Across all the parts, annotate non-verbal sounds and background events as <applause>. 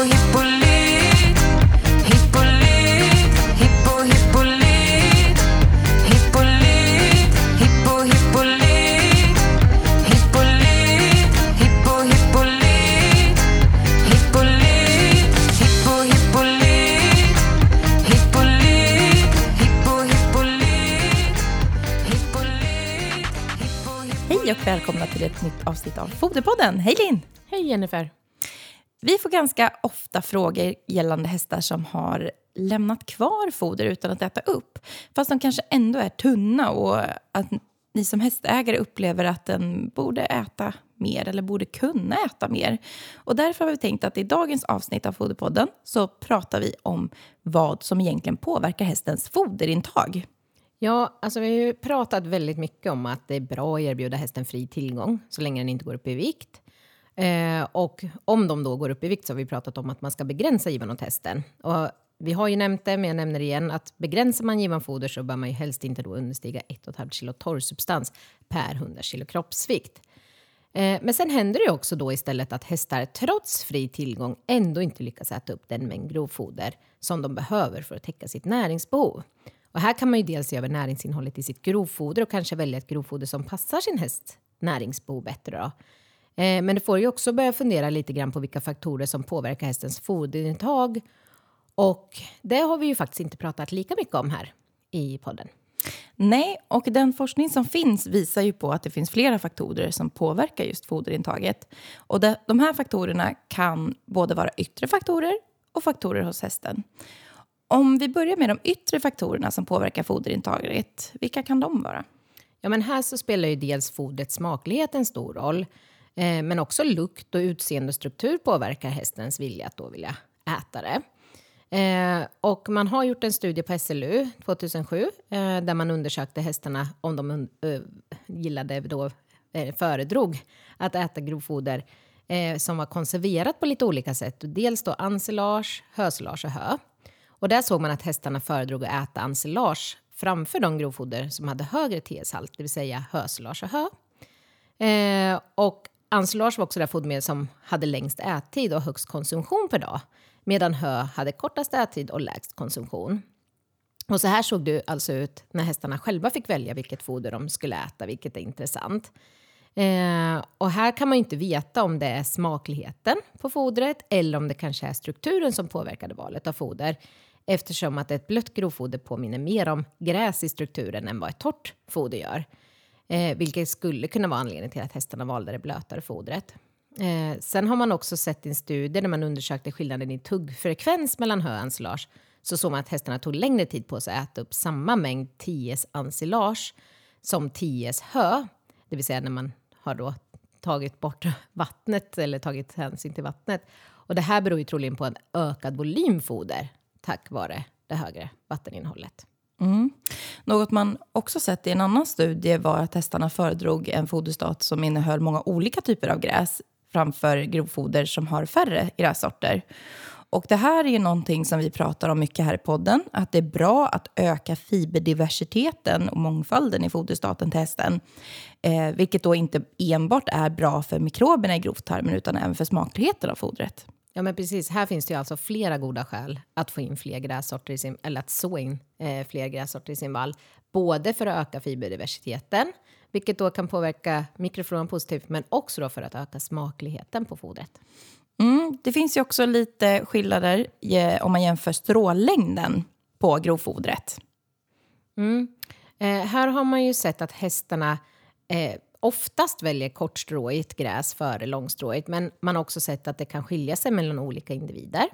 och välkomna till ett nytt avsnitt av Foderpodden. Hej Linn! Hej Jennifer. Vi får ganska ofta frågor gällande hästar som har lämnat kvar foder utan att äta upp. Fast de kanske ändå är tunna och att ni som hästägare upplever att den borde äta mer eller borde kunna äta mer. Och därför har vi tänkt att i dagens avsnitt av Foderpodden så pratar vi om vad som egentligen påverkar hästens foderintag. Ja, alltså vi har ju pratat väldigt mycket om att det är bra att erbjuda hästen fri tillgång så länge den inte går upp i vikt. Eh, och om de då går upp i vikt så har vi pratat om att man ska begränsa givan. Och vi har ju nämnt det, men jag nämner det igen, att begränsar man givan foder så bör man ju helst inte då understiga 1,5 kilo torrsubstans per 100 kilo kroppsvikt. Eh, men sen händer det ju också då istället att hästar trots fri tillgång ändå inte lyckas äta upp den mängd grovfoder som de behöver för att täcka sitt näringsbehov. Och här kan man ju dels se över näringsinnehållet i sitt grovfoder och kanske välja ett grovfoder som passar sin hästs näringsbehov bättre. Då. Eh, men det får ju också börja fundera lite grann på vilka faktorer som påverkar hästens foderintag. Och det har vi ju faktiskt inte pratat lika mycket om här i podden. Nej, och den forskning som finns visar ju på att det finns flera faktorer som påverkar just foderintaget. Och de, de här faktorerna kan både vara yttre faktorer och faktorer hos hästen. Om vi börjar med de yttre faktorerna som påverkar foderintaget, vilka kan de vara? Ja, men här så spelar ju dels fodrets smaklighet en stor roll. Eh, men också lukt och utseende och struktur påverkar hästens vilja att då vilja äta det. Eh, och man har gjort en studie på SLU 2007 eh, där man undersökte hästarna om de uh, gillade då, eh, föredrog att äta grovfoder eh, som var konserverat på lite olika sätt. Dels då ensilage, hösilage och hö. Och där såg man att hästarna föredrog att äta ensilage framför de grovfoder som hade högre TS-halt, det vill säga hösilage och hö. Eh, och ensilage var också det fodermedel som hade längst ättid och högst konsumtion per dag medan hö hade kortast ättid och lägst konsumtion. Och så här såg det alltså ut när hästarna själva fick välja vilket foder de skulle äta, vilket är intressant. Eh, och här kan man inte veta om det är smakligheten på fodret eller om det kanske är strukturen som påverkade valet av foder eftersom att ett blött grovfoder påminner mer om gräs i strukturen än vad ett torrt foder gör. Eh, vilket skulle kunna vara anledningen till att hästarna valde det blötare fodret. Eh, sen har man också sett i en studie där man undersökte skillnaden i tuggfrekvens mellan hö och ensilage så såg man att hästarna tog längre tid på sig att äta upp samma mängd 10 ensilage som 10 hö. Det vill säga när man har då tagit bort <laughs> vattnet eller tagit hänsyn till vattnet. Och det här beror ju troligen på en ökad volym foder tack vare det högre vatteninnehållet. Mm. Något man också sett i en annan studie var att hästarna föredrog en foderstat som innehöll många olika typer av gräs framför grovfoder som har färre grässorter. Och det här är ju någonting som vi pratar om mycket här i podden, att det är bra att öka fiberdiversiteten och mångfalden i foderstaten till hästen. Eh, vilket då inte enbart är bra för mikroberna i grovtarmen utan även för smakligheten av fodret. Ja, men precis. Här finns det ju alltså flera goda skäl att få in fler grässorter i sin, eller att så in eh, fler grässorter i sin vall. Både för att öka fiberdiversiteten, vilket då kan påverka mikrofloran positivt, men också då för att öka smakligheten på fodret. Mm, det finns ju också lite skillnader eh, om man jämför strålängden på grovfodret. Mm. Eh, här har man ju sett att hästarna eh, oftast väljer kortstråigt gräs före långstråigt, men man har också sett att det kan skilja sig mellan olika individer.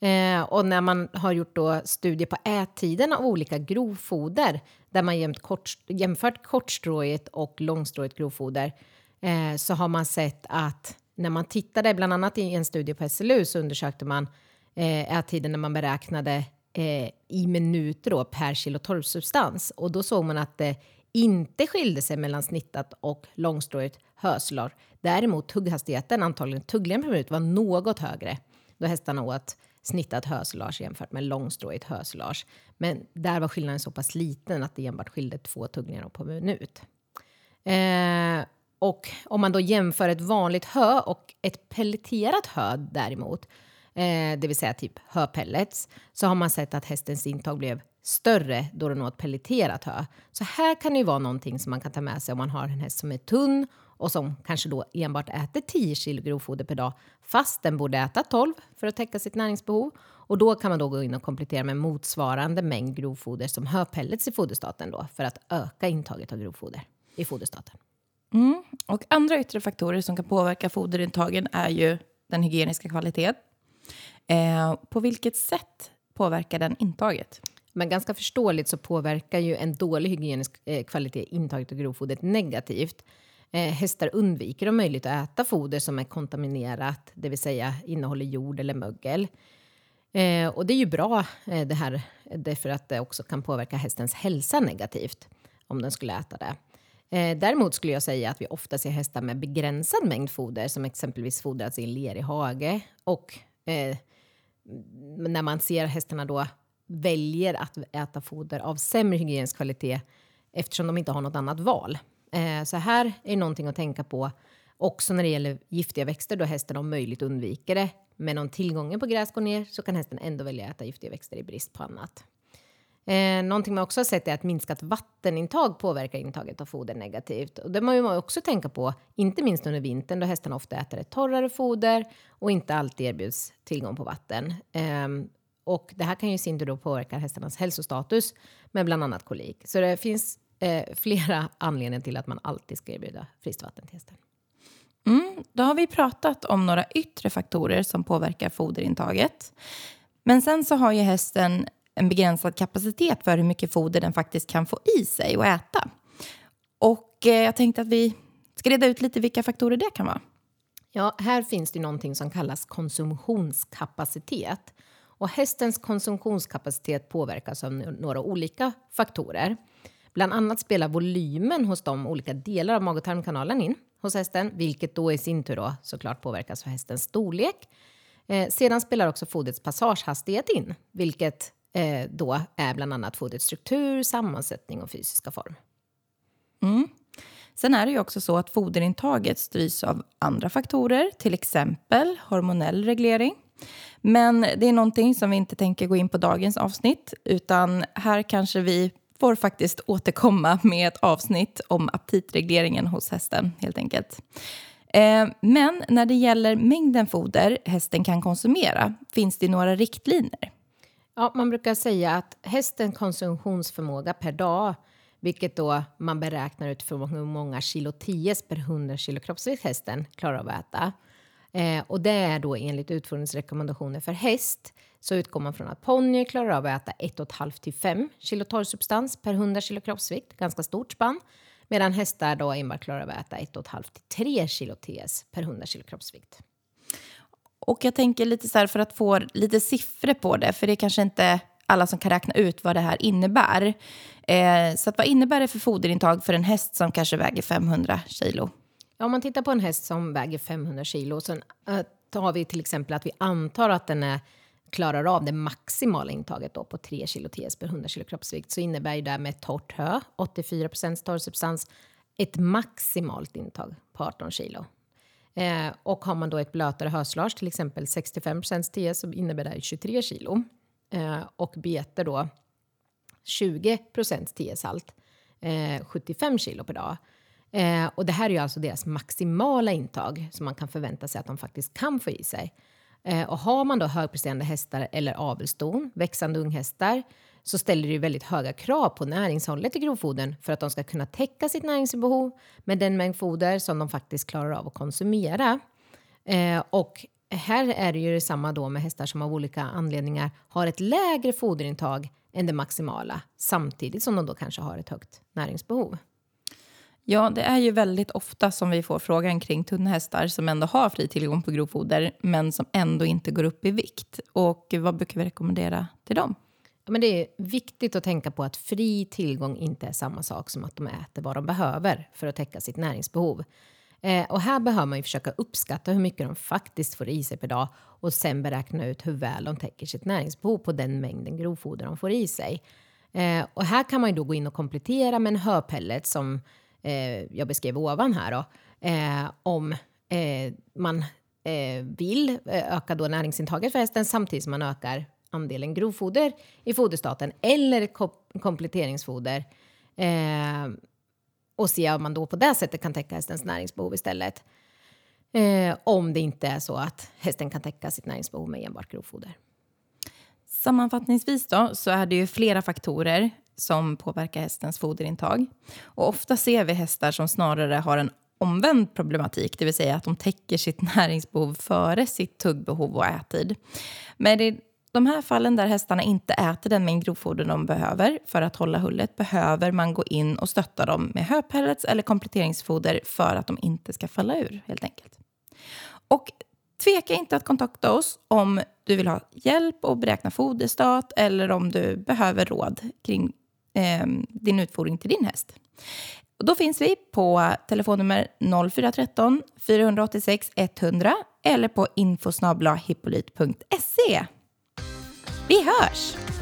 Eh, och när man har gjort då studier på ättiden av olika grovfoder där man jämt kort, jämfört kortstråigt och långstråigt grovfoder eh, så har man sett att när man tittade, bland annat i en studie på SLU, så undersökte man eh, ättiden när man beräknade eh, i minuter då, per kilo torvsubstans Och då såg man att det inte skilde sig mellan snittat och långstråigt höslar. Däremot tugghastigheten, antagligen tugglängd per minut, var något högre då hästarna åt snittat hösilage jämfört med långstråigt hösilage. Men där var skillnaden så pass liten att det enbart skilde två tuggningar på minut. Eh, och om man då jämför ett vanligt hö och ett pelleterat hö däremot eh, det vill säga typ höpellets, så har man sett att hästens intag blev större då den åt pelleterat hö. Så här kan det ju vara någonting som man kan ta med sig om man har en häst som är tunn och som kanske då enbart äter 10 kilo grovfoder per dag fast den borde äta 12 för att täcka sitt näringsbehov. Och då kan man då gå in och komplettera med motsvarande mängd grovfoder som höpellets i foderstaten då för att öka intaget av grovfoder i foderstaten. Mm. Och andra yttre faktorer som kan påverka foderintagen är ju den hygieniska kvaliteten. Eh, på vilket sätt påverkar den intaget? Men ganska förståeligt så påverkar ju en dålig hygienisk eh, kvalitet intaget av grovfodret negativt. Eh, hästar undviker om möjligt att äta foder som är kontaminerat, det vill säga innehåller jord eller mögel. Eh, och det är ju bra eh, det här, därför att det också kan påverka hästens hälsa negativt om den skulle äta det. Eh, däremot skulle jag säga att vi ofta ser hästar med begränsad mängd foder som exempelvis fodrats i en lerig hage och eh, när man ser hästarna då väljer att äta foder av sämre hygienisk kvalitet eftersom de inte har något annat val. Eh, så här är någonting att tänka på också när det gäller giftiga växter då hästen om möjligt undviker det. Men om tillgången på gräs går ner så kan hästen ändå välja att äta giftiga växter i brist på annat. Eh, någonting man också har sett är att minskat vattenintag påverkar intaget av foder negativt. Och det måste man också tänka på, inte minst under vintern då hästarna ofta äter ett torrare foder och inte alltid erbjuds tillgång på vatten. Eh, och det här kan ju i sin tur då påverka hästarnas hälsostatus med bland annat kolik. Så det finns eh, flera <laughs> anledningar till att man alltid ska erbjuda friskt vatten till hästen. Mm, då har vi pratat om några yttre faktorer som påverkar foderintaget. Men sen så har ju hästen en begränsad kapacitet för hur mycket foder den faktiskt kan få i sig och äta. Och eh, jag tänkte att vi ska reda ut lite vilka faktorer det kan vara. Ja, här finns det någonting som kallas konsumtionskapacitet. Och hästens konsumtionskapacitet påverkas av några olika faktorer. Bland annat spelar volymen hos de olika delar av mag och tarmkanalen in hos hästen, vilket då i sin tur då såklart påverkas av hästens storlek. Eh, sedan spelar också fodrets passagehastighet in, vilket eh, då är bland annat fodrets struktur, sammansättning och fysiska form. Mm. Sen är det ju också så att foderintaget styrs av andra faktorer, till exempel hormonell reglering. Men det är någonting som vi inte tänker gå in på dagens avsnitt, utan här kanske vi får faktiskt återkomma med ett avsnitt om aptitregleringen hos hästen, helt enkelt. Eh, men när det gäller mängden foder hästen kan konsumera finns det några riktlinjer. Ja, man brukar säga att hästens konsumtionsförmåga per dag vilket då man beräknar utifrån hur många kilo 10 per 100 kilo kroppsvikt hästen klarar av att äta. Eh, och det är då enligt utfodringsrekommendationer för häst så utgår man från att ponnyer klarar av att äta 1,5 till 5 kilo torrsubstans per 100 kilo kroppsvikt, ganska stort spann. Medan hästar då enbart klarar av att äta 1,5 till 3 kilo TS per 100 kilo kroppsvikt. Och jag tänker lite så här för att få lite siffror på det, för det är kanske inte alla som kan räkna ut vad det här innebär. Eh, så att vad innebär det för foderintag för en häst som kanske väger 500 kilo? Ja, om man tittar på en häst som väger 500 kilo, så eh, tar vi till exempel att vi antar att den är klarar av det maximala intaget då på 3 kilo TS per 100 kilo kroppsvikt så innebär ju det med torrt hö, 84 torr substans, ett maximalt intag på 18 kilo. Eh, och har man då ett blötare höslage, till exempel 65% TS, så innebär det 23 kilo. Eh, och bete då 20 TS-halt, eh, 75 kilo per dag. Eh, och det här är ju alltså deras maximala intag som man kan förvänta sig att de faktiskt kan få i sig. Eh, och har man då högpresterande hästar eller avelston, växande unghästar, så ställer det ju väldigt höga krav på näringshållet i grovfodern för att de ska kunna täcka sitt näringsbehov med den mängd foder som de faktiskt klarar av att konsumera. Eh, och här är det ju detsamma då med hästar som av olika anledningar har ett lägre foderintag än det maximala samtidigt som de då kanske har ett högt näringsbehov. Ja, det är ju väldigt ofta som vi får frågan kring tunna hästar som ändå har fri tillgång på grovfoder men som ändå inte går upp i vikt. Och vad brukar vi rekommendera till dem? Ja, men det är viktigt att tänka på att fri tillgång inte är samma sak som att de äter vad de behöver för att täcka sitt näringsbehov. Eh, och här behöver man ju försöka uppskatta hur mycket de faktiskt får i sig per dag och sen beräkna ut hur väl de täcker sitt näringsbehov på den mängden grovfoder de får i sig. Eh, och här kan man ju då gå in och komplettera med en höpellet som eh, jag beskrev ovan här då, eh, om eh, man eh, vill eh, öka då näringsintaget för hästen samtidigt som man ökar andelen grovfoder i foderstaten eller kom kompletteringsfoder. Eh, och se om man då på det sättet kan täcka hästens näringsbehov istället. Eh, om det inte är så att hästen kan täcka sitt näringsbehov med enbart grovfoder. Sammanfattningsvis då, så är det ju flera faktorer som påverkar hästens foderintag. Och ofta ser vi hästar som snarare har en omvänd problematik, det vill säga att de täcker sitt <laughs> näringsbehov före sitt tuggbehov och ättid. Men i de här fallen där hästarna inte äter den mängd grovfoder de behöver för att hålla hullet behöver man gå in och stötta dem med höpellets eller kompletteringsfoder för att de inte ska falla ur helt enkelt. Och tveka inte att kontakta oss om du vill ha hjälp att beräkna foderstat eller om du behöver råd kring eh, din utfodring till din häst. Och då finns vi på telefonnummer 0413 486 100 eller på infosnabla Vi hörs!